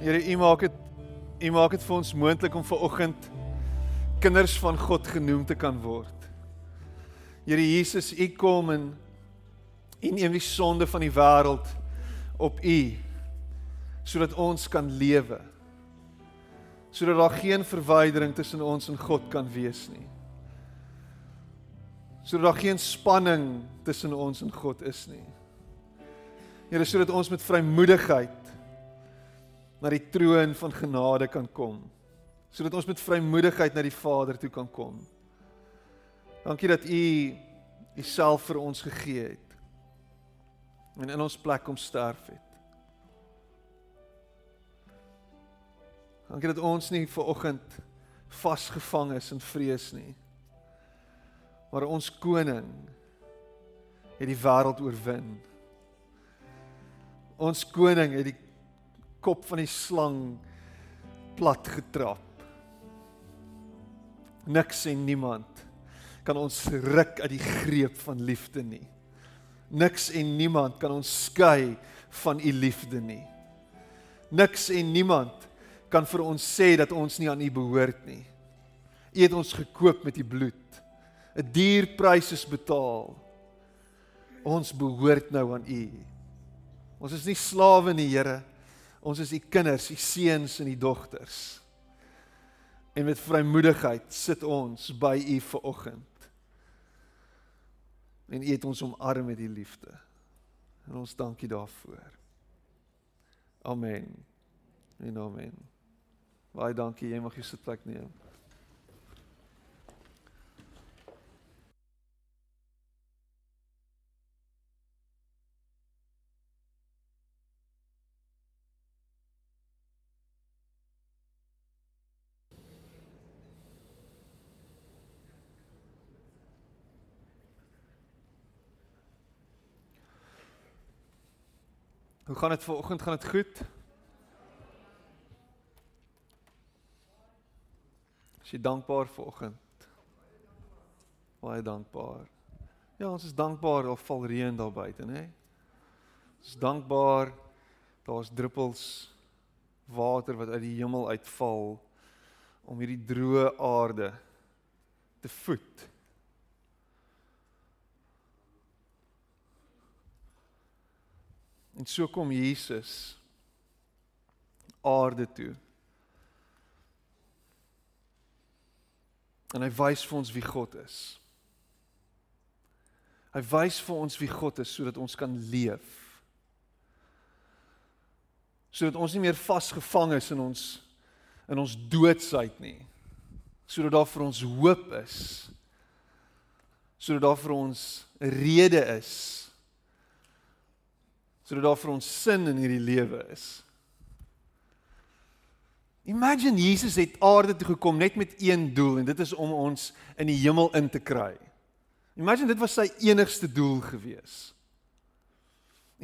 Here, U maak dit U maak dit vir ons moontlik om ver oggend kinders van God genoem te kan word. Here Jesus, U kom en U neem die sonde van die wêreld op U sodat ons kan lewe. Sodat daar geen verwydering tussen ons en God kan wees nie. Sodat daar geen spanning tussen ons en God is nie. Here, sodat ons met vrymoedigheid na die troon van genade kan kom. Sodat ons met vrymoedigheid na die Vader toe kan kom. Dankie dat U Uself vir ons gegee het en in ons plek kom sterf het. Dankie dat ons nie ver oggend vasgevang is in vrees nie. Maar ons koning het die wêreld oorwin. Ons koning het die kop van die slang plat getrap. Niks en niemand kan ons ruk uit die greep van liefde nie. Niks en niemand kan ons skei van u liefde nie. Niks en niemand kan vir ons sê dat ons nie aan u behoort nie. U het ons gekoop met u bloed. 'n Duur prys is betaal. Ons behoort nou aan u. Ons is nie slawe nie, Here. Ons is u kinders, u seuns en u dogters. En met vrymoedigheid sit ons by u vir oggend. En u het ons omarm met u liefde. En ons dankie daarvoor. Amen. En amen. Baie dankie, jy mag jou sitplek neem. Hoe gaan dit vanoggend? Gaan dit goed? Is jy dankbaar vanoggend? Baie dankbaar. Ja, ons is dankbaar al val reën daar buite, hè? Ons is dankbaar daar's druppels water wat uit die hemel uitval om hierdie droë aarde te voed. En so kom Jesus aarde toe. En hy wys vir ons wie God is. Hy wys vir ons wie God is sodat ons kan leef. Sodat ons nie meer vasgevang is in ons in ons doodsheid nie. Sodat daar vir ons hoop is. Sodat daar vir ons rede is sodat daar vir ons sin in hierdie lewe is. Imagine Jesus het aarde toe gekom net met een doel en dit is om ons in die hemel in te kry. Imagine dit was sy enigste doel gewees.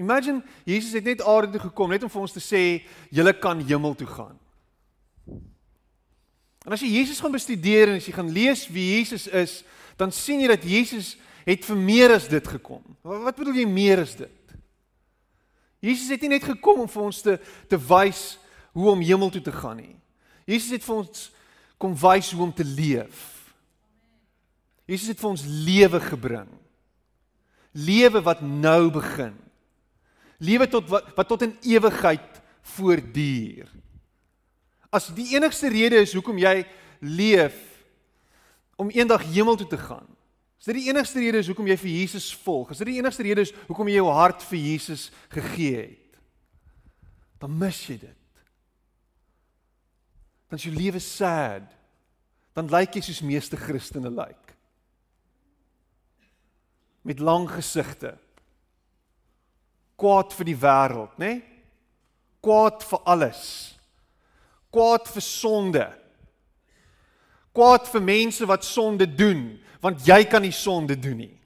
Imagine Jesus het net aarde toe gekom net om vir ons te sê julle kan hemel toe gaan. En as jy Jesus gaan bestudeer en as jy gaan lees wie Jesus is, dan sien jy dat Jesus het vir meer as dit gekom. Wat bedoel jy meer as dit? Jesus het nie net gekom om vir ons te te wys hoe om hemel toe te gaan nie. Jesus het vir ons kom wys hoe om te leef. Jesus het vir ons lewe gebring. Lewe wat nou begin. Lewe tot wat, wat tot in ewigheid voortduur. As die enigste rede is hoekom jy leef om eendag hemel toe te gaan, Is dit die enigste rede is hoekom jy vir Jesus volg? Is dit die enigste rede is hoekom jy jou hart vir Jesus gegee het? Dan mis jy dit. Dan is jou lewe sad. Dan lyk jy soos meeste Christene lyk. Met lang gesigte. Kwaad vir die wêreld, né? Nee? Kwaad vir alles. Kwaad vir sonde. Kwaad vir mense wat sonde doen want jy kan nie sonde doen nie.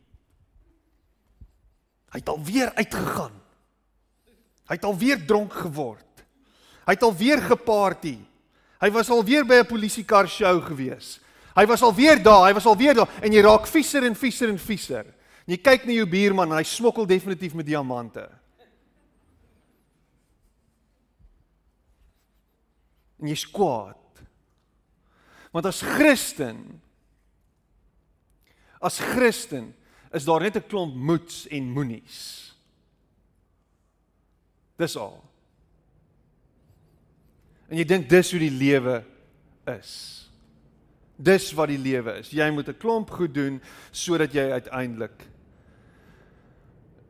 Hy het alweer uitgegaan. Hy het alweer dronk geword. Hy het alweer geparty. Hy was alweer by 'n polisiekar show gewees. Hy was alweer daar, hy was alweer daar en jy raak vieser en vieser en vieser. En jy kyk na jou buurman en hy smokkel definitief met diamante. En jy's kwaad. Want as Christen as Christen is daar net 'n klomp moets en moenies. Dis al. En jy dink dis hoe die lewe is. Dis wat die lewe is. Jy moet 'n klomp goed doen sodat jy uiteindelik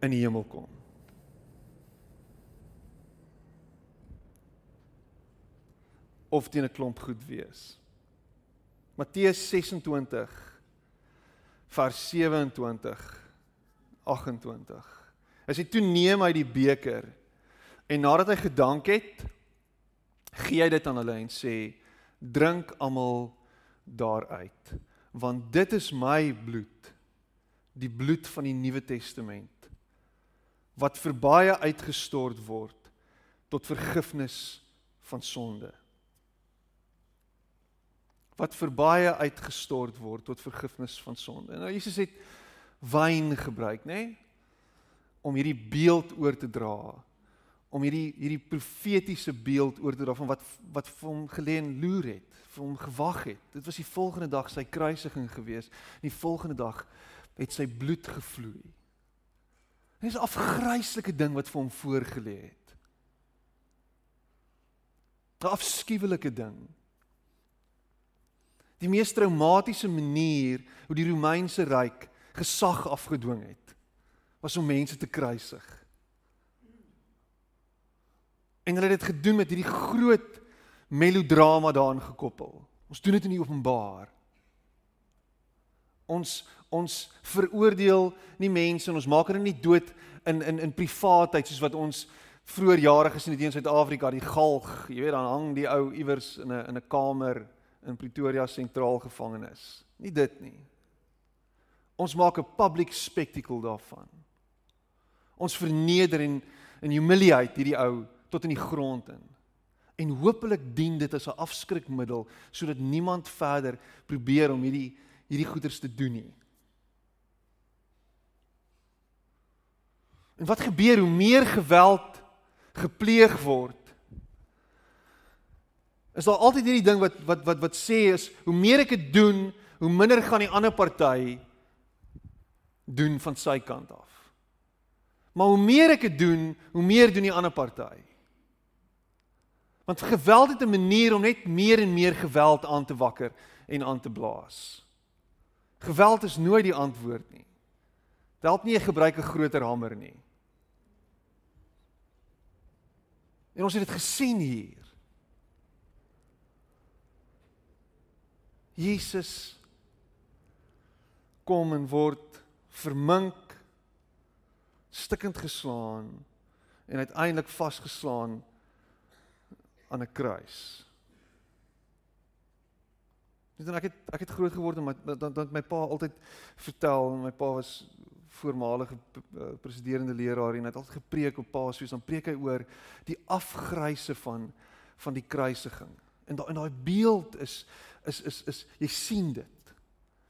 in die hemel kom. Of teen 'n klomp goed wees. Matteus 26 vers 27 28. As hy toe neem hy die beker en nadat hy gedank het, gee hy dit aan hulle en sê: "Drink almal daaruit, want dit is my bloed, die bloed van die Nuwe Testament wat vir baie uitgestort word tot vergifnis van sonde." Wat vir baie uitgestort word tot vergifnis van sonde. Nou Jesus het wyn gebruik, nê? Nee? Om hierdie beeld oor te dra. Om hierdie hierdie profetiese beeld oor te dra van wat wat vir hom gelê en loer het, vir hom gewag het. Dit was die volgende dag sy kruisiging gewees. Die volgende dag het sy bloed gevloei. Dit is 'n afgryslike ding wat vir hom voorgelê het. 'n Afskuwelike ding die mees traumatiese manier hoe die Romeinse ryk gesag afgedwing het was om mense te kruisig. En hulle het dit gedoen met hierdie groot melodrama daarin gekoppel. Ons doen dit in die openbaar. Ons ons veroordeel nie mense en ons maak hulle nie dood in in in privaatheid soos wat ons vroeër jare gesien het in Suid-Afrika, die galg, jy weet dan hang die ou iewers in 'n in 'n kamer in Pretoria sentraal gevangenis. Nie dit nie. Ons maak 'n public spectacle daarvan. Ons verneder en in humiliate hierdie ou tot in die grond in. En hopelik dien dit as 'n afskrikmiddel sodat niemand verder probeer om hierdie hierdie goeders te doen nie. En wat gebeur hoe meer geweld gepleeg word is daar altyd hierdie ding wat wat wat wat sê is hoe meer ek dit doen, hoe minder gaan die ander party doen van sy kant af. Maar hoe meer ek dit doen, hoe meer doen die ander party. Want geweld het 'n manier om net meer en meer geweld aan te wakker en aan te blaas. Geweld is nooit die antwoord nie. Dit help nie jy gebruik 'n groter hamer nie. En ons het dit gesien hier. Jesus kom en word vermink stikkend geslaan en uiteindelik vasgeslaan aan 'n kruis. Net en ek het ek het groot geword en dan dan dan my pa altyd vertel, my pa was voormalige eh, presiderende leraar en hy het altyd gepreek op Paasfees, dan preek hy oor die afgryse van van die kruisiging. En daai en daai beeld is is is is jy sien dit.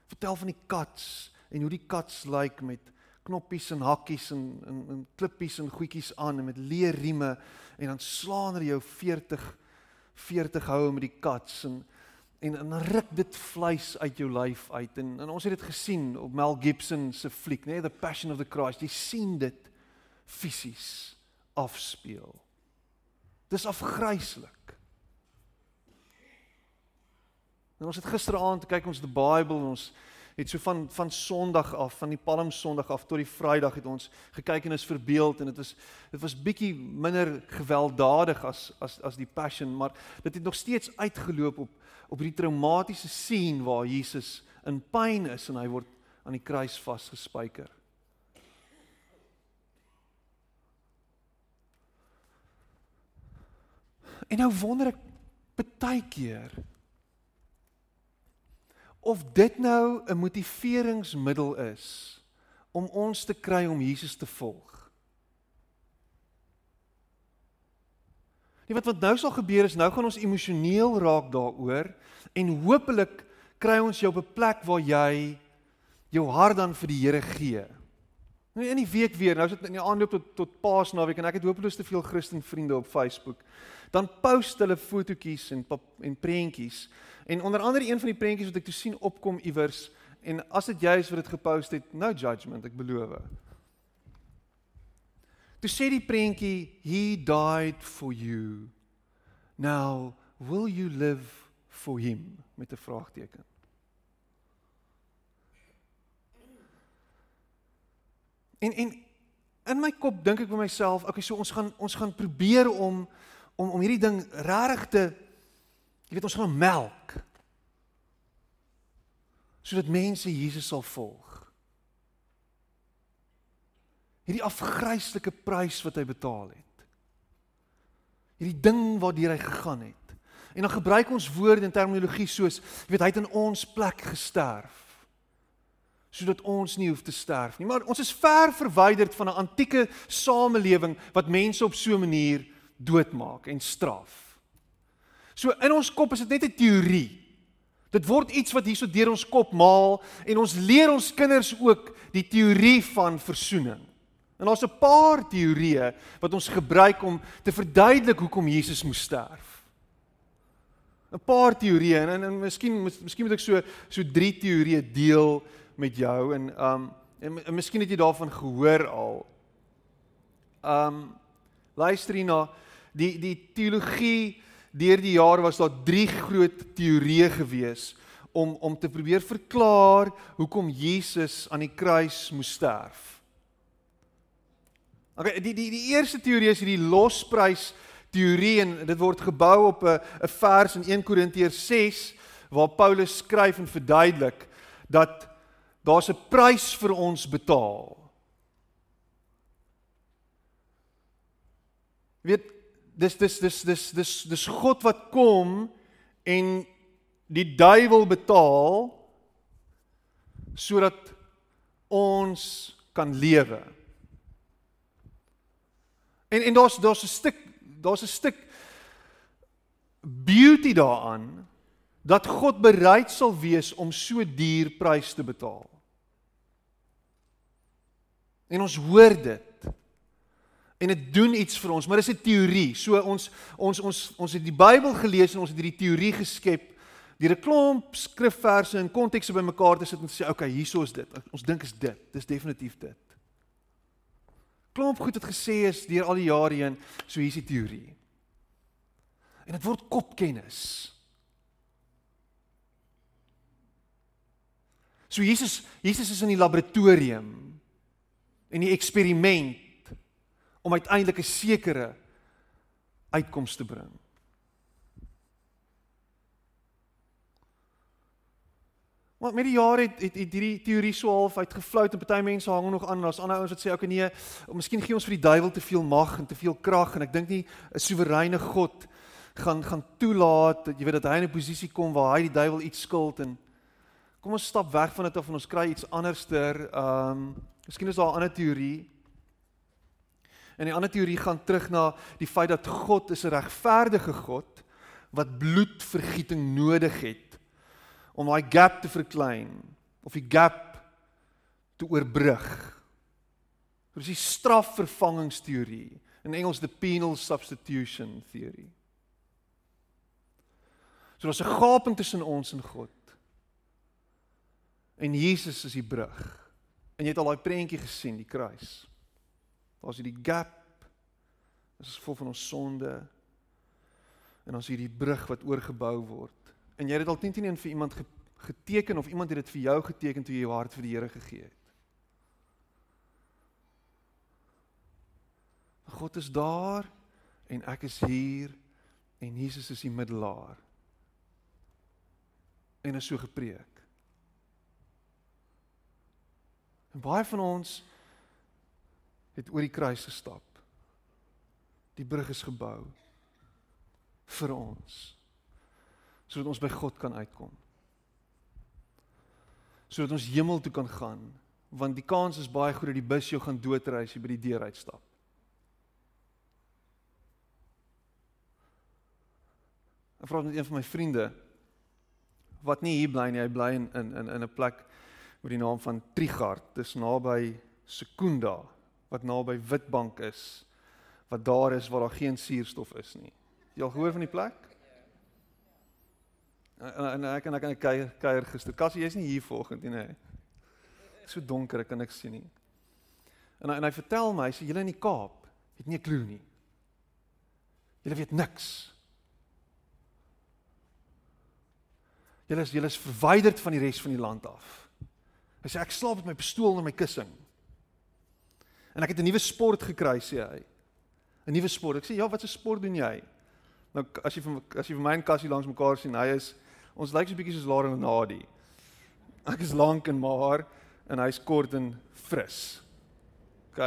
Vertel van die kats en hoe die kats lyk met knoppies en hakkies en en en klippies en goedjies aan en met leerrieme en dan slaan hulle jou 40 40 houe met die kats en en en ruk dit vleis uit jou lyf uit en en ons het dit gesien op Mel Gibson se fliek nê nee, The Passion of the Christ. Jy sien dit fisies afspeel. Dis afgryslik En ons het gisteraand kyk ons die Bybel en ons het so van van Sondag af, van die Palm Sondag af tot die Vrydag het ons gekyk en is verbeeld en dit is dit was bietjie minder gewelddadig as as as die Passion, maar dit het nog steeds uitgeloop op op hierdie traumatiese scene waar Jesus in pyn is en hy word aan die kruis vasgespijker. En nou wonder ek baie keer of dit nou 'n motiveringsmiddel is om ons te kry om Jesus te volg. Nie wat wat nou sal gebeur is nou gaan ons emosioneel raak daaroor en hopelik kry ons jou op 'n plek waar jy jou hart dan vir die Here gee. Nou in die week weer, nou is dit in die aanloop tot tot Paasnaweek en ek het hopeloos te veel Christen vriende op Facebook. Dan post hulle fotootjies en pap, en prentjies. En onder andere een van die prentjies wat ek toe sien opkom iewers en as dit jy is wat dit gepost het, no judgment, ek beloof. Toe sê die prentjie, he died for you. Now, will you live for him met 'n vraagteken? En en in my kop dink ek vir myself, okay, so ons gaan ons gaan probeer om om om hierdie ding regtig te jy weet ons gaan melk sodat mense Jesus sal volg. Hierdie afgryslike prys wat hy betaal het. Hierdie ding waardeur hy gegaan het. En dan gebruik ons woorde en terminologie soos jy weet hy het in ons plek gesterf sodat ons nie hoef te sterf nie. Maar ons is ver verwyderd van 'n antieke samelewing wat mense op so 'n manier doodmaak en straf. So in ons kop is dit net 'n teorie. Dit word iets wat hierso deur ons kop maal en ons leer ons kinders ook die teorie van versoening. En daar's 'n paar teorieë wat ons gebruik om te verduidelik hoekom Jesus moes sterf. 'n Paar teorieë en, en, en miskien miskien moet ek so so drie teorieë deel met jou en um en, en miskien het jy daarvan gehoor al. Um luister hier na die die teologie deur die jare was daar drie groot teorieë gewees om om te probeer verklaar hoekom Jesus aan die kruis moes sterf. Okay, die die die eerste teorie is hierdie losprys teorie en dit word gebou op 'n 'n vers in 1 Korintiërs 6 waar Paulus skryf en verduidelik dat daar's 'n prys vir ons betaal. Weet dis dis dis dis dis dis God wat kom en die duiwel betaal sodat ons kan lewe. En en daar's daar's 'n stuk daar's 'n stuk beauty daaraan dat God bereid sal wees om so duur prys te betaal. En ons hoor dit. En dit doen iets vir ons, maar dis 'n teorie. So ons ons ons ons het die Bybel gelees en ons het hierdie teorie geskep deur 'n klomp skrifverse en kontekste bymekaar te sit en sê, "Oké, okay, hieso is dit. Ons dink is dit. Dis definitief dit." Klomp goed het gesê is deur al die jare heen, so hier's die teorie. En dit word kopkennis. So Jesus Jesus is in die laboratorium en die eksperiment om uiteindelik 'n sekere uitkoms te bring. Maar met die jare het het, het hierdie teorie so half uitgevlout en party mense hang nog aan en daar's ander ouens wat sê okay nee, miskien gee ons vir die duiwel te veel mag en te veel krag en ek dink nie 'n soewereine God gaan gaan toelaat dat jy weet dat hy in 'n posisie kom waar hy die duiwel iets skuld en kom ons stap weg van dit af en ons kry iets anderster. Ehm um, Miskien is daar 'n ander teorie. En die ander teorie gaan terug na die feit dat God is 'n regverdige God wat bloedvergieting nodig het om daai gap te verklein of die gap te oorbrug. Dis die strafvervangingsteorie, in Engels the penal substitution theory. So daar's 'n gaping tussen ons en God. En Jesus is die brug. En jy het al daai prentjie gesien, die kruis. Daar's hierdie gap. Dit is vol van ons sonde. En ons hierdie brug wat oorgebou word. En jy het dit al teen teen vir iemand geteken of iemand het dit vir jou geteken toe jy jou hart vir die Here gegee het. God is daar en ek is hier en Jesus is die middelaar. En is so gepreek. En baie van ons het oor die kruis gestap. Die brug is gebou vir ons sodat ons by God kan uitkom. Sodat ons hemel toe kan gaan want die kans is baie groot dat die bus jou gaan doodry as jy by die deur uitstap. Ek vra net een van my vriende wat nie hier bly nie, hy bly in in in 'n plek met die naam van Trigard. Dis naby Sekunda wat naby Witbank is wat daar is waar daar geen suurstof is nie. Jy al gehoor van die plek? En, en ek en ek kan kuier kuier gister. Cassie, jy's nie hier vanoggend nie, nee. So donker, ek kan niks sien nie. En en hy vertel my, hy sê julle in die Kaap het nie 'n klou nie. Julle weet niks. Julle is julle is verwyderd van die res van die land af. Hy sê ek slaap met my pistool in my kussing. En ek het 'n nuwe sport gekry sê hy. 'n Nuwe sport. Ek sê ja, wat 'n sport doen jy? Nou as jy vir as jy vir my en Cassie langs mekaar sien, hy is ons lyk so 'n bietjie soos Lara en Nadi. Ek is lank en maar en hy's kort en fris. OK.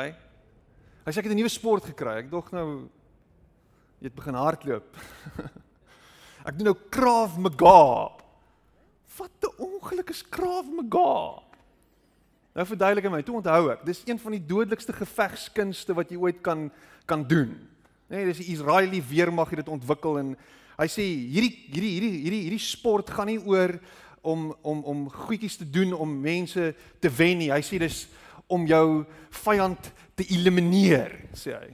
Hy sê ek het 'n nuwe sport gekry. Ek dog nou jy het begin hardloop. ek doen nou Krav Maga. Wat 'n ongeluk is Krav Maga. Nou verduidelik hy my, toe onthou ek, dis een van die dodelikste gevegskunste wat jy ooit kan kan doen. Nee, dis die Israeliese weermag het dit ontwikkel en hy sê hierdie hierdie hierdie hierdie hierdie sport gaan nie oor om om om goedjies te doen om mense te wen nie. Hy sê dis om jou vyand te elimineer, sê hy.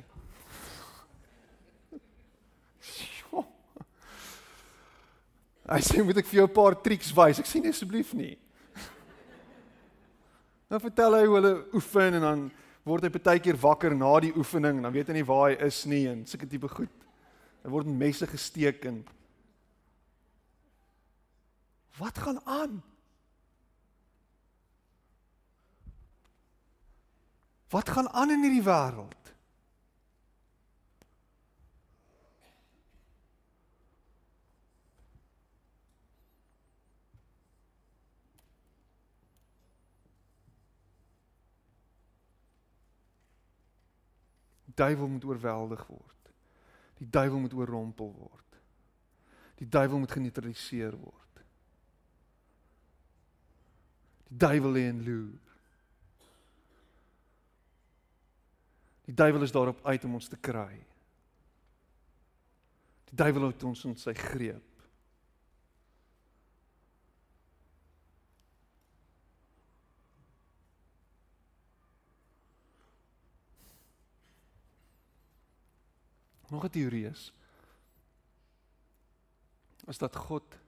Hy sê moet ek vir jou 'n paar triks wys. Ek sê nee asseblief nie. Dan vertel hy hoe hulle oefen en dan word hy baie keer wakker na die oefening en dan weet hy nie waar hy is nie en sulke tipe goed. Hy word met messe gesteek en Wat gaan aan? Wat gaan aan in hierdie wêreld? Die duiwel moet oorweldig word. Die duiwel moet oorrompel word. Die duiwel moet geneutraliseer word. Die duiwel lê in loer. Die duiwel is daarop uit om ons te kry. Die duiwel hou ons in sy greep. Nog 'n teorie is is dat God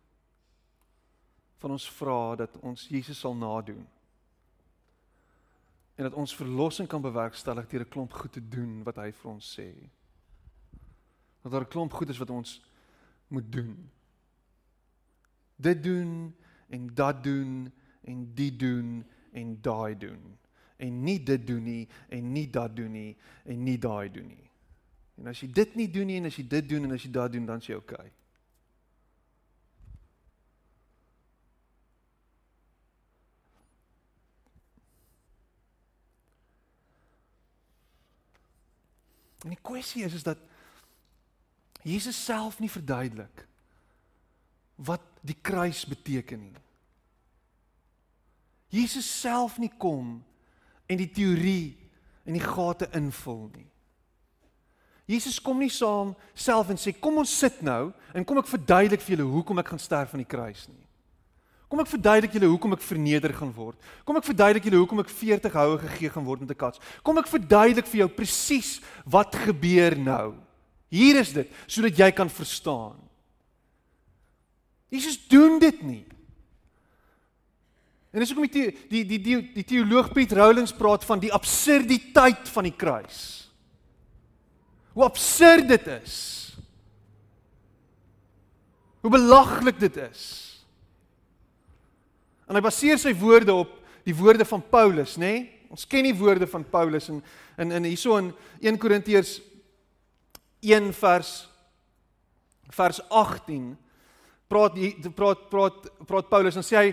van ons vra dat ons Jesus sal nadoen. En dat ons verlossing kan bewerkstellig deur 'n klomp goed te doen wat hy vir ons sê. Dat daar 'n klomp goed is wat ons moet doen. Dit doen en dat doen en die doen en daai doen. En nie dit doen nie en nie dat doen nie en nie daai doen nie. En as jy dit nie doen nie en as jy dit doen en as jy dat doen dan is jy oukei. Okay. En die kwessie is is dat Jesus self nie verduidelik wat die kruis beteken nie. Jesus self nie kom en die teorie en die gate invul nie. Jesus kom nie saam self en sê kom ons sit nou en kom ek verduidelik vir julle hoekom ek gaan sterf aan die kruis nie. Kom ek verduidelik julle hoekom ek verneder gaan word. Kom ek verduidelik julle hoekom ek 40 houe gegee gaan word met 'n kats. Kom ek verduidelik vir jou presies wat gebeur nou. Hier is dit sodat jy kan verstaan. Jesus doen dit nie. En dis hoekom die die die die die teoloog Piet Rowlands praat van die absurditeit van die kruis. Hoe absurd dit is. Hoe belaglik dit is. En hy baseer sy woorde op die woorde van Paulus, nê? Nee? Ons ken die woorde van Paulus in in in hierso in 1 Korintiërs 1 vers vers 18 praat praat praat praat Paulus en sê hy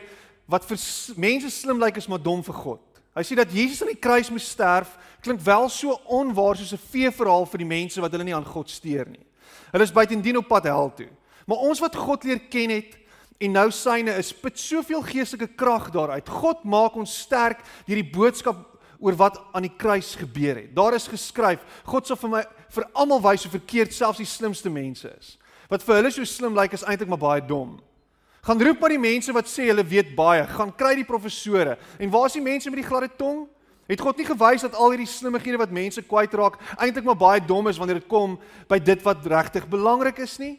wat vir mense slim lyk is maar dom vir God. Hy sê dat Jesus aan die kruis moes sterf, klink wel so onwaar soos 'n veeverhaal vir die mense wat hulle nie aan God steur nie. Hulle is buitendien op pad hel toe. Maar ons wat God leer ken het, en nou syne is put soveel geestelike krag daaruit. God maak ons sterk deur die boodskap oor wat aan die kruis gebeur het. Daar is geskryf, God sal vir my vir almal wys hoe verkeerd selfs die slimste mense is. Wat vir hulle so slim lyk is eintlik maar baie dom. Gaan roep maar die mense wat sê hulle weet baie, gaan kry die professore. En waar is die mense met die gladde tong? Het God nie gewys dat al hierdie slimmighede wat mense kwytraak eintlik maar baie dom is wanneer dit kom by dit wat regtig belangrik is nie?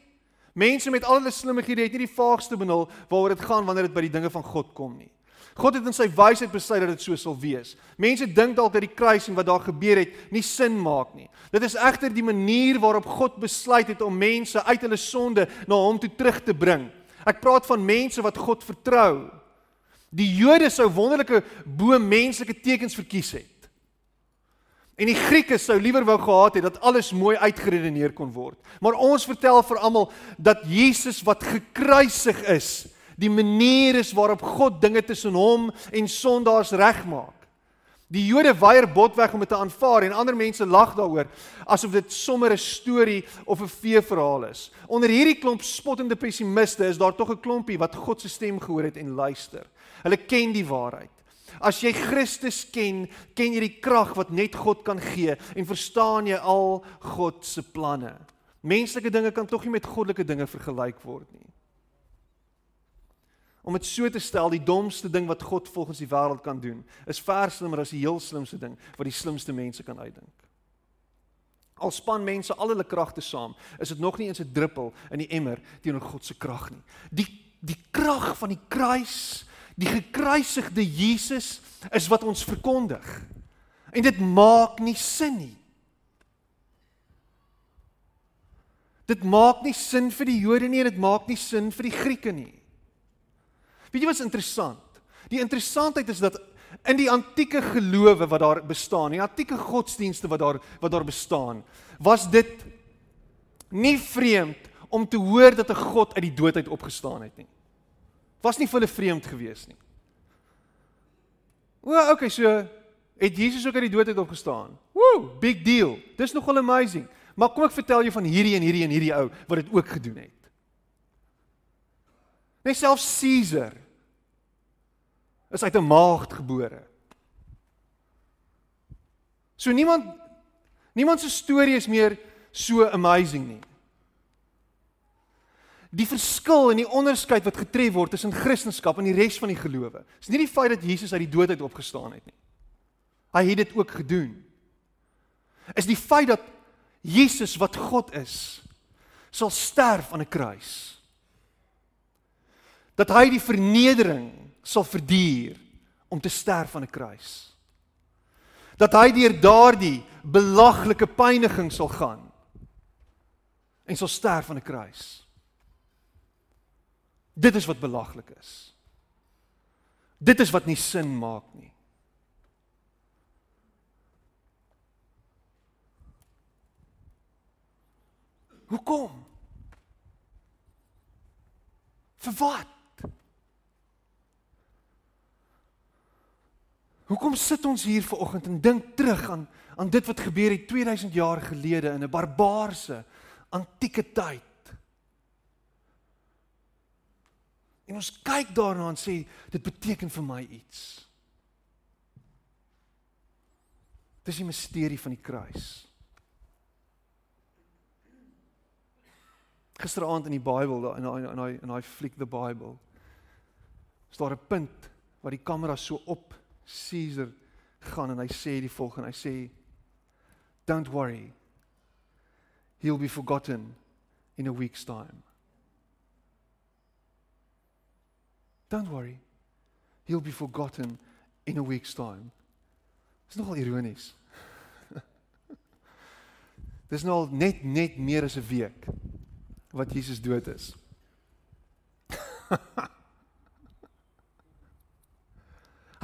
Mense met al hulle slimmighede het nie die vaagste benul waaroor dit gaan wanneer dit by die dinge van God kom nie. God het in sy wysheid besluit dat dit so sal wees. Mense dink dalk dat die kruis en wat daar gebeur het nie sin maak nie. Dit is egter die manier waarop God besluit het om mense uit hulle sonde na hom toe terug te bring. Ek praat van mense wat God vertrou. Die Jode sou wonderlike bo menslike tekens verkies het. En die Grieke sou liewer wou gehad het dat alles mooi uitgeredeneer kon word. Maar ons vertel vir almal dat Jesus wat gekruisig is, die manier is waarop God dinge tussen hom en sondaars regmaak. Die Jode weier botweg om dit te aanvaar en ander mense lag daaroor asof dit sommer 'n storie of 'n feeverhaal is. Onder hierdie klomp spottende pessimiste is daar tog 'n klompie wat God se stem gehoor het en luister. Hulle ken die waarheid. As jy Christus ken, ken jy die krag wat net God kan gee en verstaan jy al God se planne. Menslike dinge kan tog nie met goddelike dinge vergelyk word nie. Om dit so te stel, die domste ding wat God volgens die wêreld kan doen, is ver slimmer as die heel slimste ding wat die slimste mense kan uitdink. Al span mense al hulle kragte saam, is dit nog nie eens 'n druppel in die emmer teenoor God se krag nie. Die die krag van die kruis, die gekruisigde Jesus is wat ons verkondig. En dit maak nie sin nie. Dit maak nie sin vir die Jode nie, dit maak nie sin vir die Grieke nie. Weet jy wat interessant? Die interessantheid is dat in die antieke gelowe wat daar bestaan, die antieke godsdienste wat daar wat daar bestaan, was dit nie vreemd om te hoor dat 'n God uit die dood uit opgestaan het nie. Was nie vir hulle vreemd gewees nie. O, okay, so het Jesus ook uit die dood uit opgestaan. Woe, big deal. Dis nogal amazing. Maar kom ek vertel jou van hierdie en hierdie en hierdie ou wat dit ook gedoen het. Net self Caesar is uit 'n maagd gebore. So niemand niemand se storie is meer so amazing nie. Die verskil en die onderskeid wat getref word tussen Christendom en die res van die gelowe, is nie die feit dat Jesus uit die dood uit opgestaan het nie. Hy het dit ook gedoen. Is die feit dat Jesus wat God is, sal sterf aan 'n kruis. Dat hy die vernedering sal verduur om te sterf aan 'n kruis. Dat hy deur daardie belaglike pyniging sal gaan en sal sterf aan 'n kruis. Dit is wat belaglik is. Dit is wat nie sin maak nie. Hoekom? Vir wat? Hoekom sit ons hier ver oggend en dink terug aan aan dit wat gebeur het 2000 jaar gelede in 'n barbaarse antieke tyd? En ons kyk daarna en sê dit beteken vir my iets. Dis die misterie van die kruis. Gisteraand in die Bybel in daai in daai in daai fliek the Bible. Is daar 'n punt waar die kamera so op Caesar gaan en hy sê die volgende, hy sê don't worry. He'll be forgotten in a week's time. Don't worry. He'll be forgotten in a week's time. Dis nogal ironies. Dis nou net net meer as 'n week wat Jesus dood is.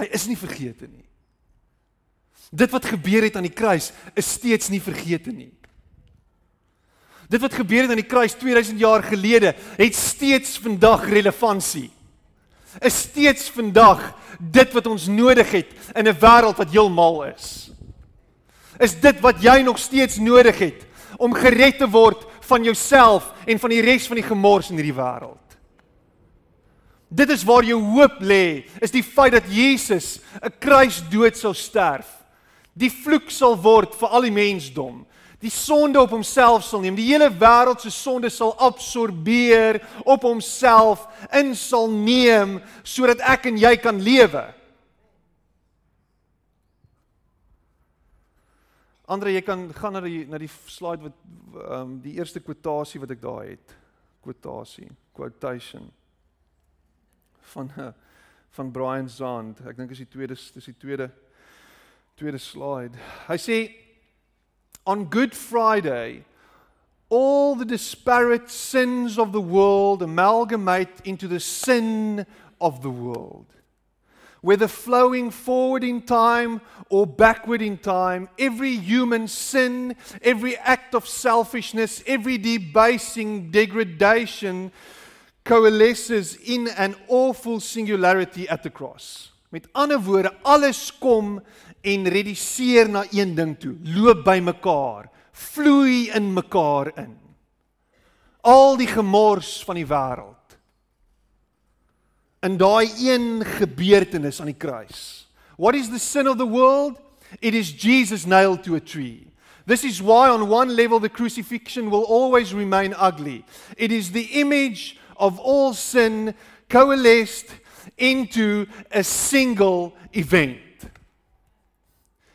Hy is nie vergete nie. Dit wat gebeur het aan die kruis is steeds nie vergete nie. Dit wat gebeur het aan die kruis 2000 jaar gelede het steeds vandag relevantie. Is steeds vandag dit wat ons nodig het in 'n wêreld wat heelmal is. Is dit wat jy nog steeds nodig het om gered te word van jouself en van die res van die gemors in hierdie wêreld. Dit is waar jou hoop lê, is die feit dat Jesus 'n kruisdood sou sterf. Die vloek sal word vir al die mensdom. Die sonde op homself sal neem. Die hele wêreld se sonde sal absorbeer op homself in sal neem sodat ek en jy kan lewe. Andre, jy kan gaan na die na die slide wat ehm um, die eerste kwotasie wat ek daar het. Kwotasie, quotation van uh, van Brian Zand. Ek dink is die tweede dis die tweede tweede slide. Hy sê on Good Friday all the disparate sins of the world amalgamate into the sin of the world. Whether flowing forward in time or backward in time, every human sin, every act of selfishness, every debasing degradation coalesces in an awful singularity at the cross. Met ander woorde, alles kom en reduseer na een ding toe, loop by mekaar, vloei in mekaar in. Al die gemors van die wêreld in daai een gebeurtenis aan die kruis. What is the sin of the world? It is Jesus nailed to a tree. This is why on one level the crucifixion will always remain ugly. It is the image of all sin coalesced into a single event.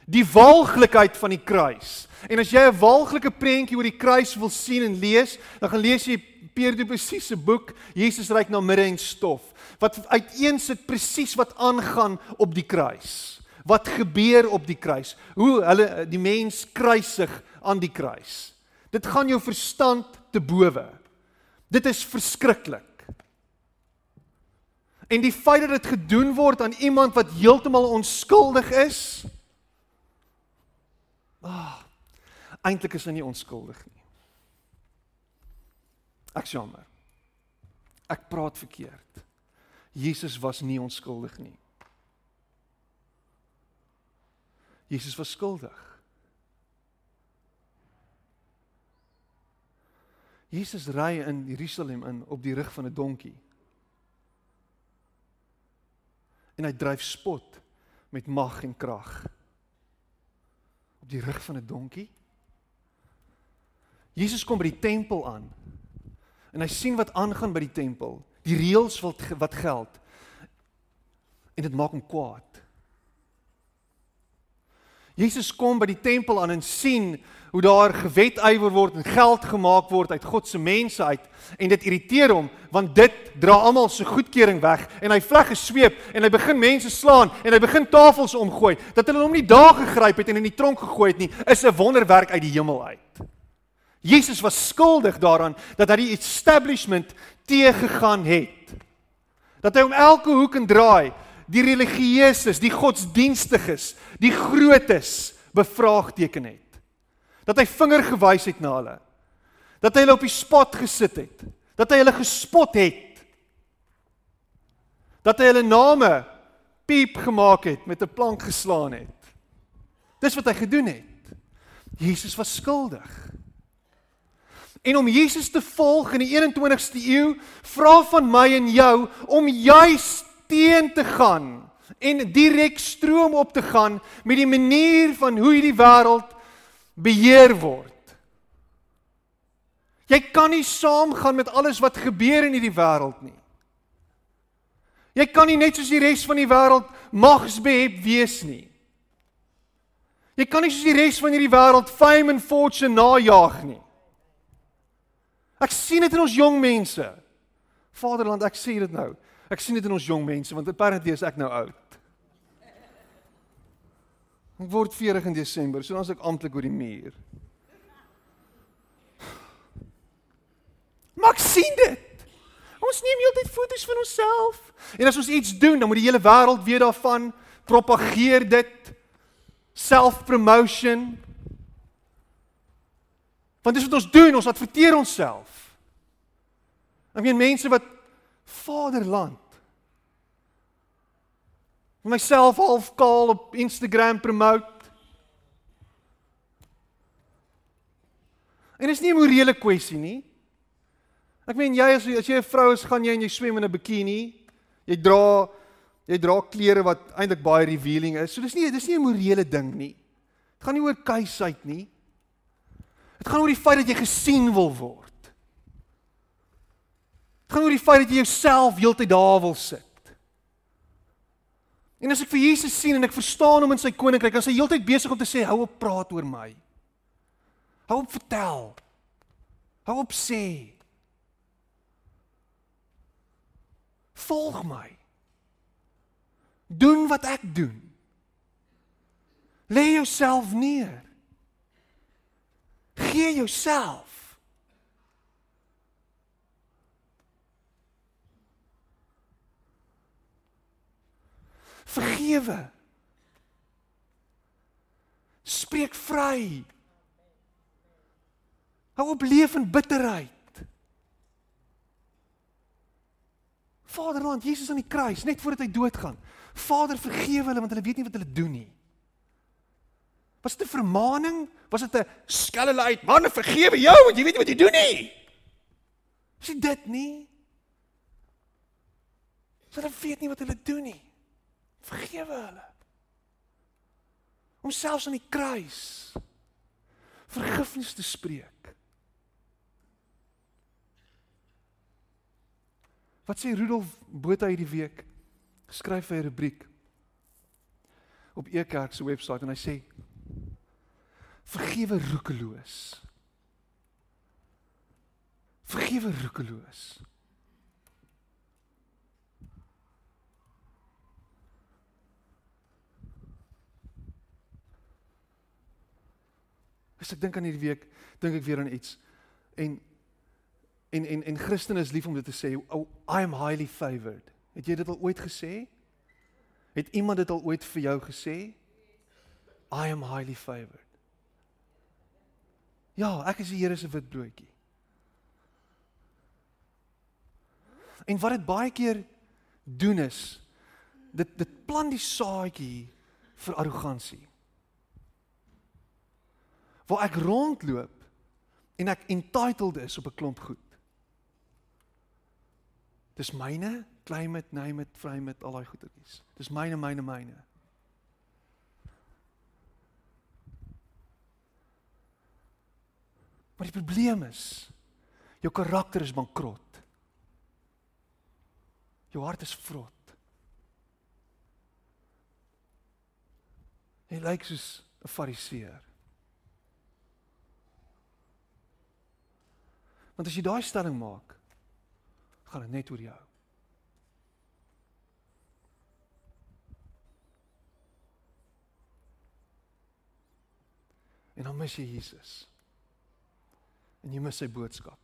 Die walglikheid van die kruis. En as jy 'n walglike prentjie oor die kruis wil sien en lees, dan gaan lees jy Pierre Du Plessis se boek Jesus ryk na midde en stof wat uiteensit presies wat aangaan op die kruis. Wat gebeur op die kruis? Hoe hulle die mens kruisig aan die kruis. Dit gaan jou verstand te bowe. Dit is verskriklik. En die feit dat dit gedoen word aan iemand wat heeltemal onskuldig is. Ah, eintlik is hy nie onskuldig nie. Ek jammer. Ek praat verkeerd. Jesus was nie onskuldig nie. Jesus was skuldig. Jesus ry in Jerusalem in op die rug van 'n donkie. En hy dryf spot met mag en krag. Op die rug van 'n donkie. Jesus kom by die tempel aan. En hy sien wat aangaan by die tempel, die reëls wat wat geld. En dit maak hom kwaad. Jesus kom by die tempel aan en sien hoe daar gewetywer word en geld gemaak word uit God se mense uit en dit irriteer hom want dit dra almal se goedkeuring weg en hy vleg gesweep en hy begin mense slaan en hy begin tafels omgooi dat hulle hom nie daar gegryp het en in die tronk gegooi het nie is 'n wonderwerk uit die hemel uit. Jesus was skuldig daaraan dat hy die establishment teëgegaan het. Dat hy om elke hoek en draai die religieuses, die godsdienstiges, die grootes bevraagteken het dat hy vinger gewys het na hulle. Dat hy hulle op die spot gesit het. Dat hy hulle gespot het. Dat hy hulle name piep gemaak het met 'n plank geslaan het. Dis wat hy gedoen het. Jesus was skuldig. En om Jesus te volg in die 21ste eeu, vra van my en jou om juis teen te gaan en direk stroom op te gaan met die manier van hoe hierdie wêreld beheer word. Jy kan nie saamgaan met alles wat gebeur in hierdie wêreld nie. Jy kan nie net soos die res van die wêreld magsbehep wees nie. Jy kan nie soos die res van hierdie wêreld fame and fortune najag nie. Ek sien dit in ons jong mense. Vaderland, ek sê dit nou. Ek sien dit in ons jong mense want apparently is ek nou oud. Ek word 40 in Desember, so dan is ek amptelik oor die muur. Maak sien dit. Ons neem heeltyd foto's van onsself. En as ons iets doen, dan moet die hele wêreld weet daarvan. Propageer dit. Self-promotion. Want dis wat ons doen, ons adverteer onsself. Ek meen mense wat vaderland myself half kaal op Instagram promote. En dit is nie 'n morele kwessie nie. Ek meen jy as as jy 'n vrou is, gaan jy en jy swem in 'n bikini. Jy dra jy dra klere wat eintlik baie revealing is. So dis nie dis nie 'n morele ding nie. Dit gaan nie oor keisheid nie. Dit gaan oor die feit dat jy gesien wil word. Dit gaan oor die feit dat jy jouself heeltyd daar wil sit. En as ek vir Jesus sien en ek verstaan hom in sy koninkryk, dan is hy heeltyd besig om te sê hou op praat oor my. Hou op vertel. Hou op sê. Volg my. Doen wat ek doen. Lê jouself neer. Gee jouself. Vergewe. Spreek vry. Hou op leef in bitterheid. Vaderland, Jesus aan die kruis, net voordat hy doodgaan. Vader, vergewe hulle want hulle weet nie wat hulle doen nie. Was dit 'n vermaaning? Was dit 'n skel hulle uit? Man, vergewe jou want jy weet nie wat jy doen nie. Is dit nie? So hulle weet nie wat hulle doen nie. Vergewe hulle. Om selfs aan die kruis vergifnis te spreek. Wat sê Rudolf Botha hierdie week? Skryf hy 'n rubriek op Ekerk se webwerf en hy sê vergewe roekeloos. Vergewe roekeloos. As ek dink aan hierdie week, dink ek weer aan iets. En En en en Christen is lief om dit te sê, oh, I am highly favored. Het jy dit al ooit gesê? Het iemand dit al ooit vir jou gesê? I am highly favored. Ja, ek is die Here se wit broodjie. En wat dit baie keer doen is dit dit plant die saadjie vir arrogansie. Waar ek rondloop en ek entitled is op 'n klomp goed. Dis myne, claim it, name it, frame it, al daai goedertjies. Dis myne, myne, myne. Maar die probleem is jou karakter is bankrot. Jou hart is vrot. Jy lyk soos 'n fariseer. Want as jy daai stelling maak, gaan dit net oor jou. En dan mis jy Jesus. En jy mis sy boodskap.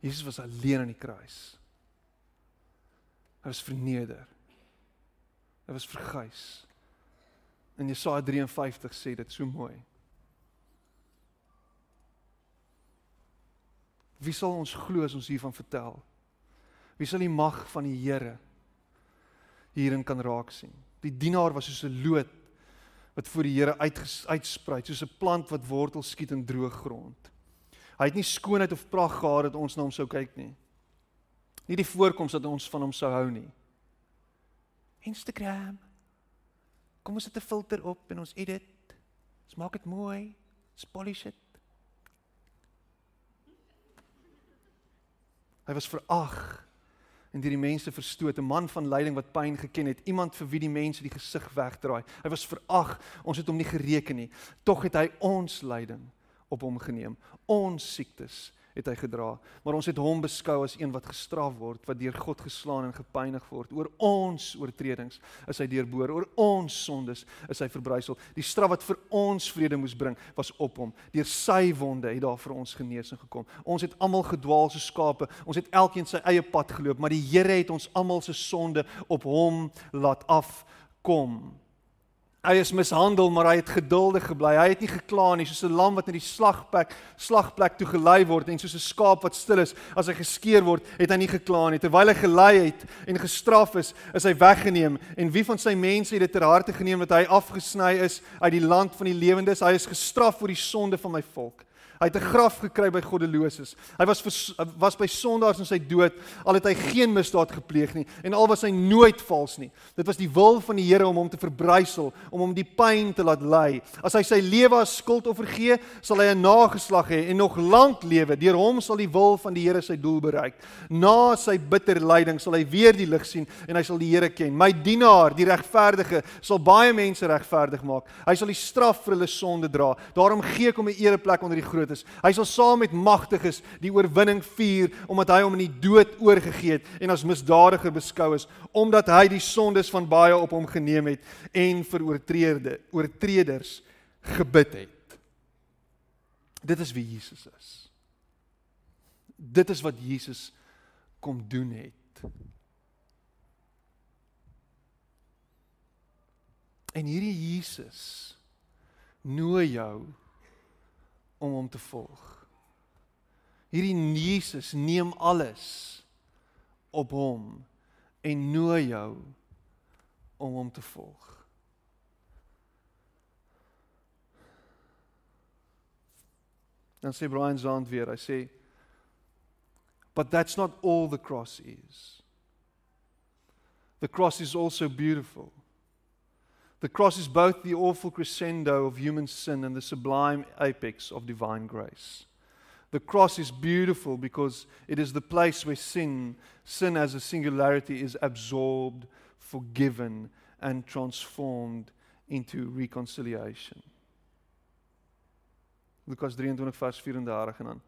Jesus was alleen aan die kruis. Hy was verneder. Hy was verguis. En Jesaja 53 sê dit so mooi. Wie sal ons glo as ons hiervan vertel? Wie sal die mag van die Here hierin kan raak sien? Die dienaar was soos 'n loot wat voor die Here uit uitsprei, soos 'n plant wat wortel skiet in droë grond. Hy het nie skoonheid of pragt gehad dat ons na hom sou kyk nie. Nie die voorkoms dat ons van hom sou hou nie. Instagram. Kom ons sit 'n filter op en ons edit. Ons maak dit mooi. Ons polish dit. Hy was verag en deur die mense verstoot, 'n man van lyding wat pyn geken het, iemand vir wie die mense die gesig wegdraai. Hy was verag, ons het hom nie gereken nie. Tog het hy ons lyding op hom geneem, ons siektes het hy gedra, maar ons het hom beskou as een wat gestraf word, wat deur God geslaan en gepynig word. Oor ons oortredings is hy deurboor, oor ons sondes is hy verbrysel. Die straf wat vir ons vrede moes bring, was op hom. Deur sy wonde het daar vir ons genesing gekom. Ons het almal gedwaal soos skape. Ons het elkeen sy eie pad geloop, maar die Here het ons almal se sonde op hom laat afkom. Hy is mishandel, maar hy het geduldig gebly. Hy het nie gekla nie, soos 'n lam wat na die slagplek slagplek toe gelei word en soos 'n skaap wat stil is as hy geskeer word, het hy nie gekla nie. Terwyl hy gelei het en gestraf is, is hy weggeneem. En wie van sy mense het dit ter harte geneem dat hy afgesny is uit die land van die lewendes? Hy is gestraf vir die sonde van my volk. Hy het 'n graf gekry by goddeloses. Hy was vers, was by sondaars in sy dood, al het hy geen misdaad gepleeg nie en al was hy nooit vals nie. Dit was die wil van die Here om hom te verbrysel, om hom die pyn te laat ly. As hy sy lewe as skuldoffer gee, sal hy 'n nageslag hê en nog lank lewe. Deur hom sal die wil van die Here sy doel bereik. Na sy bitter lyding sal hy weer die lig sien en hy sal die Here ken. My dienaar, die regverdige, sal baie mense regverdig maak. Hy sal die straf vir hulle sonde dra. Daarom gee ek hom 'n ereplek onder die grootes. Hy sal saam met magtiges die oorwinning vier omdat hy hom in die dood oorgegee het en as misdadiger beskou is omdat hy die sondes van baie op hom geneem het en vir oortreerde oortreders gebid het. Dit is wie Jesus is. Dit is wat Jesus kom doen het. En hierdie Jesus nooi jou om hom te volg. Hierdie Jesus neem alles op hom en nooi jou om hom te volg. Dan sê Brian Zand weer, hy sê but that's not all the cross is. The cross is also beautiful. The cross is both the awful crescendo of human sin and the sublime apex of divine grace. The cross is beautiful because it is the place where sin, sin as a singularity, is absorbed, forgiven, and transformed into reconciliation. Lukas 23 vers 34 en dan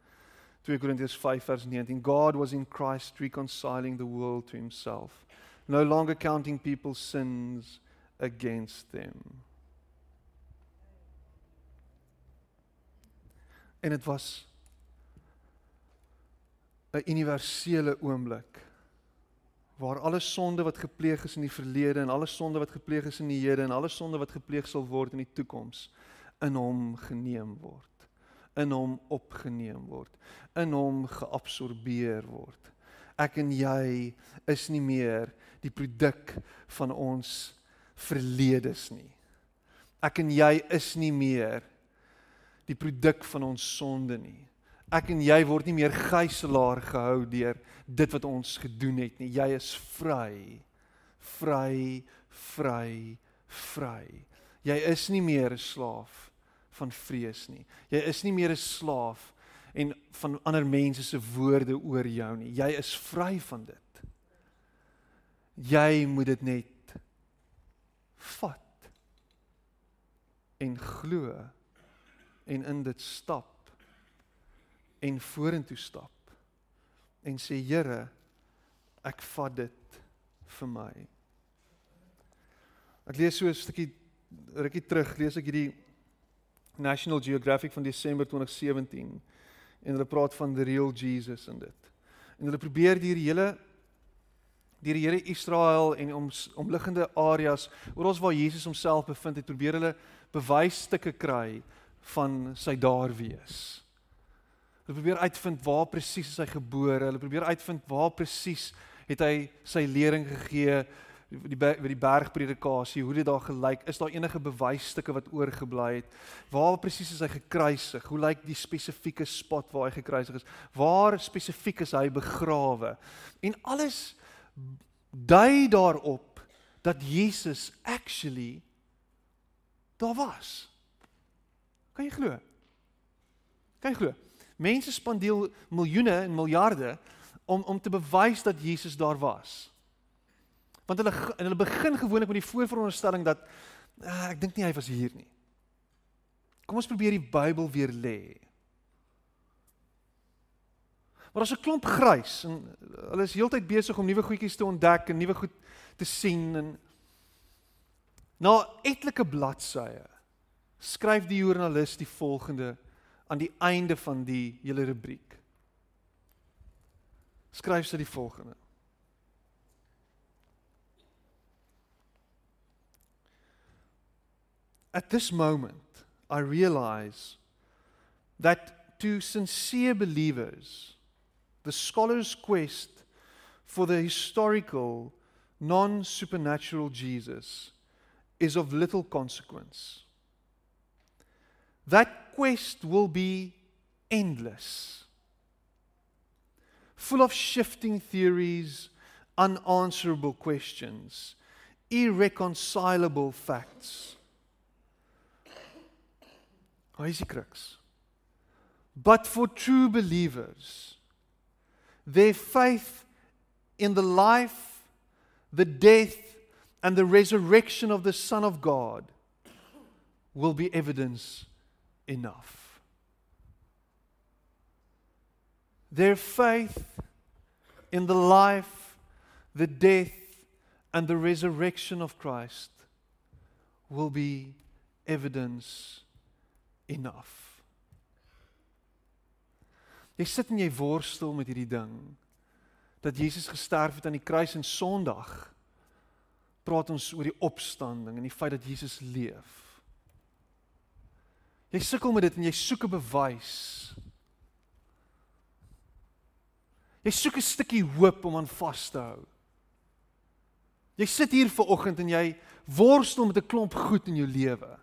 2 Korintiërs 5 vers 19 God was in Christ reconciling the world to himself no longer counting people's sins against them. En dit was 'n universele oomblik waar alle sonde wat gepleeg is in die verlede en alle sonde wat gepleeg is in die hede en alle sonde wat gepleeg sal word in die toekoms in hom geneem word in hom opgeneem word in hom geabsorbeer word ek en jy is nie meer die produk van ons verledes nie. Ek en jy is nie meer die produk van ons sonde nie. Ek en jy word nie meer gijslaar gehou deur dit wat ons gedoen het nie. Jy is vry. Vry, vry, vry. Jy is nie meer 'n slaaf van vrees nie. Jy is nie meer 'n slaaf en van ander mense se woorde oor jou nie. Jy is vry van dit. Jy moet dit net vat en glo en in dit stap en vorentoe stap en sê Here ek vat dit vir my. Ek lees so 'n stukkie rukkie terug lees ek hierdie National Geographic van Desember 2017 en hulle praat van the real Jesus in dit. En hulle probeer die hele deur die Here Israel en om omliggende areas oral waar Jesus homself bevind het, probeer hulle bewysstukke kry van sy daar wees. Hulle probeer uitvind waar presies hy gebore, hulle probeer uitvind waar presies het hy sy lering gegee die by die bergpredikasie, hoe dit daar gelyk, is daar enige bewysstukke wat oorgebly het? Waar presies is hy gekruisig? Hoe lyk die spesifieke spot waar hy gekruisig is? Waar spesifiek is hy begrawe? En alles dui daarop dat Jesus actually daar was. Kan jy glo? Kan jy glo? Mense spandeer miljoene en miljarde om om te bewys dat Jesus daar was. Want hulle en hulle begin gewoonlik met die voorveronderstelling dat uh, ek dink nie hy was hier nie. Kom ons probeer die Bybel weer lê. Maar as 'n klomp grys en hulle is heeltyd besig om nuwe goedjies te ontdek en nuwe goed te sien en na etlike bladsye skryf die joernalis die volgende aan die einde van die hele rubriek. Skryf sy die volgende. At this moment I realize that to sincere believers the scholar's quest for the historical, non supernatural Jesus is of little consequence. That quest will be endless. Full of shifting theories, unanswerable questions, irreconcilable facts. Hy is. But for true believers, their faith in the life, the death, and the resurrection of the Son of God will be evidence enough. Their faith in the life, the death, and the resurrection of Christ will be evidence enough. Jy sit en jy worstel met hierdie ding dat Jesus gesterf het aan die kruis en Sondag praat ons oor die opstanding en die feit dat Jesus leef. Jy sukkel met dit en jy soek 'n bewys. Jy soek 'n stukkie hoop om aan vas te hou. Jy sit hier ver oggend en jy worstel met 'n klomp goed in jou lewe.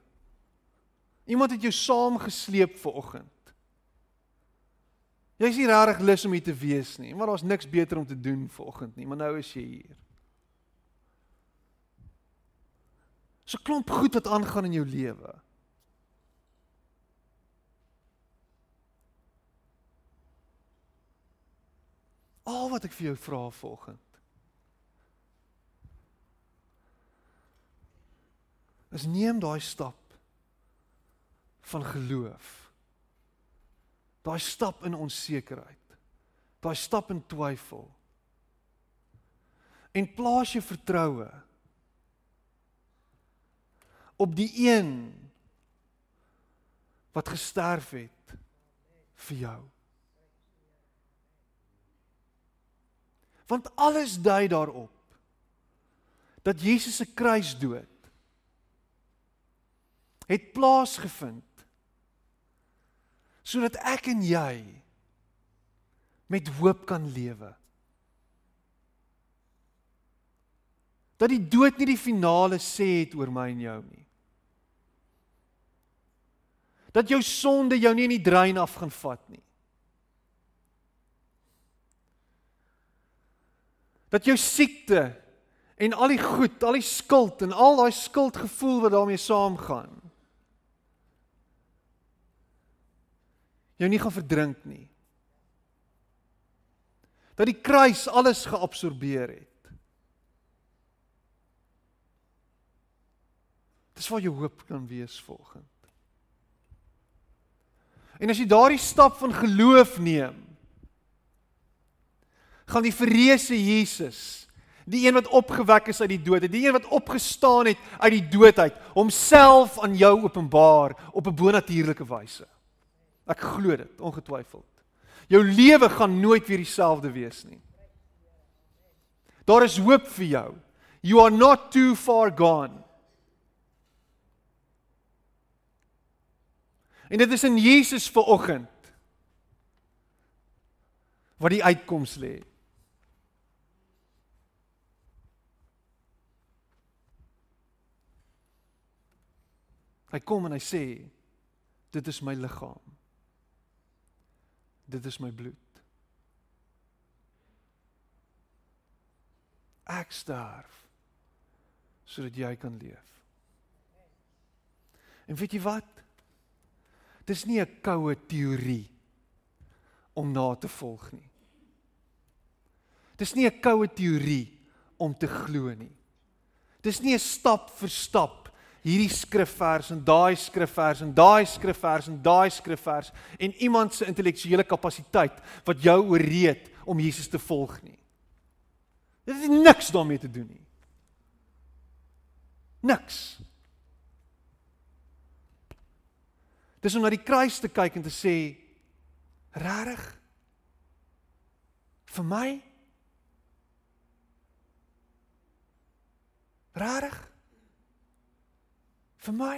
Iemand het jou saamgesleep ver oggend. Jy's nie regtig lus om hier te wees nie, maar daar's niks beter om te doen vanoggend nie, maar nou is jy hier. So klomp goed wat aangaan in jou lewe. Al wat ek vir jou vra vanoggend is neem daai stap van geloof Daai stap in onsekerheid. Daai stap in twyfel. En plaas jou vertroue op die een wat gesterf het vir jou. Want alles dui daarop dat Jesus se kruisdood het plaasgevind sodat ek en jy met hoop kan lewe. Dat die dood nie die finale sê het oor my en jou nie. Dat jou sonde jou nie in die drein af gaan vat nie. Dat jou siekte en al die goed, al die skuld en al daai skuldgevoel wat daarmee saamgaan jou nie gaan verdrink nie. Dat die kruis alles geabsorbeer het. Dis waar jou hoop kan wees volgens. En as jy daardie stap van geloof neem, gaan die verreëse Jesus, die een wat opgewek is uit die dood, die een wat opgestaan het uit die dood uit, homself aan jou openbaar op 'n bonatuurlike wyse. Ek glo dit, ongetwyfeld. Jou lewe gaan nooit weer dieselfde wees nie. Daar is hoop vir jou. You are not too far gone. En dit is in Jesus vir oggend wat die uitkoms lê. Hy kom en hy sê dit is my liggaam dit is my bloed. Ek sterf sodat jy kan leef. En weet jy wat? Dis nie 'n koue teorie om na te volg nie. Dis nie 'n koue teorie om te glo nie. Dis nie 'n stap vir stap hierdie skrifvers en daai skrifvers en daai skrifvers en daai skrifvers en iemand se intellektuele kapasiteit wat jou ooreed om Jesus te volg nie. Dit het niks daarmee te doen nie. Niks. Dis om na die kruis te kyk en te sê rarig vir my rarig vir my.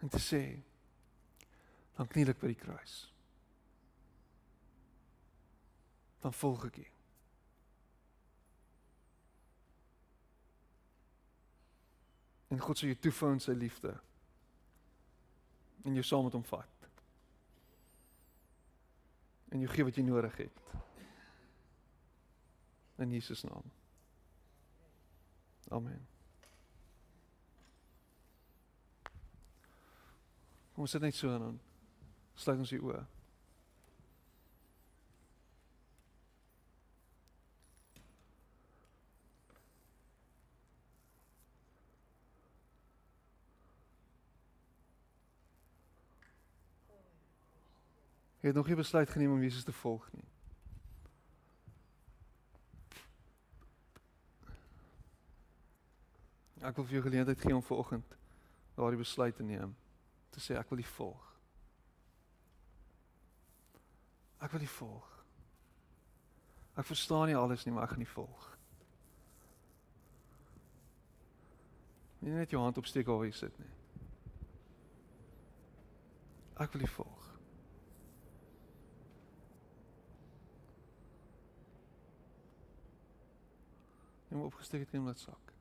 En te sê dan kniel ek by die kruis. dan volg ek U. En God sal jou toevou in sy liefde. En jou saam met hom vat. En jou gee wat jy nodig het. In Jesus naam. Amen. Kom ons sit net so en dan sluit ons die oë. Jy het nog nie besluit geneem om Jesus te volg nie. Ek wil vir jou geleentheid gee om vanoggend daardie besluit te neem te sê ek wil U volg. Ek wil U volg. Ek verstaan nie alles nie, maar ek gaan U volg. Nie net jou hand opsteek waar jy sit nie. Ek wil U volg. Jy moet opgesteek het in my sak.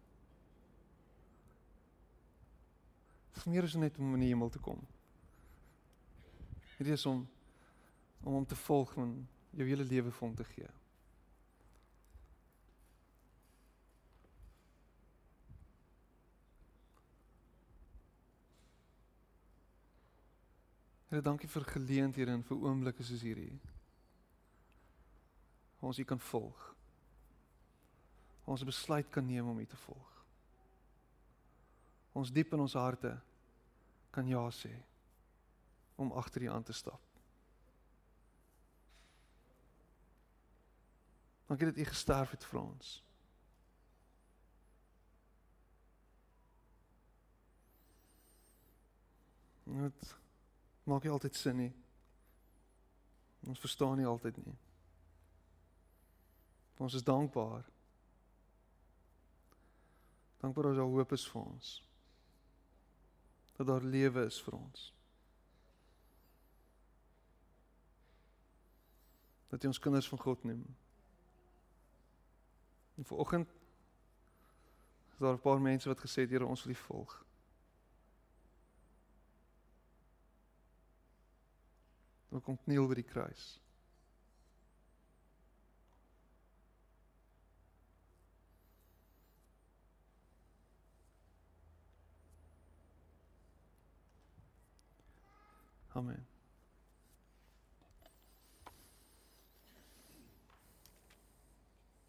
Dit is meer as net om in die hemel te kom. Dit is om om hom te volg en jou hele lewe vir hom te gee. Here, dankie vir geleenthede en vir oomblikke soos hierdie. Ons U kan volg. Ons besluit kan neem om U te volg. Ons diep in ons harte kan ja sê om agter U aan te stap. Dankie dat U gesterf het vir ons. Dit maak nie altyd sin nie. Ons verstaan nie altyd nie. Ons is dankbaar. Dankbaar dat daar hoop is vir ons. Dat daar lewe is vir ons. Dat jy ons kinders van God neem. En vanoggend is daar 'n paar mense wat gesê het Here ons wil U volg. Dan kom kniel by die kruis. Amen.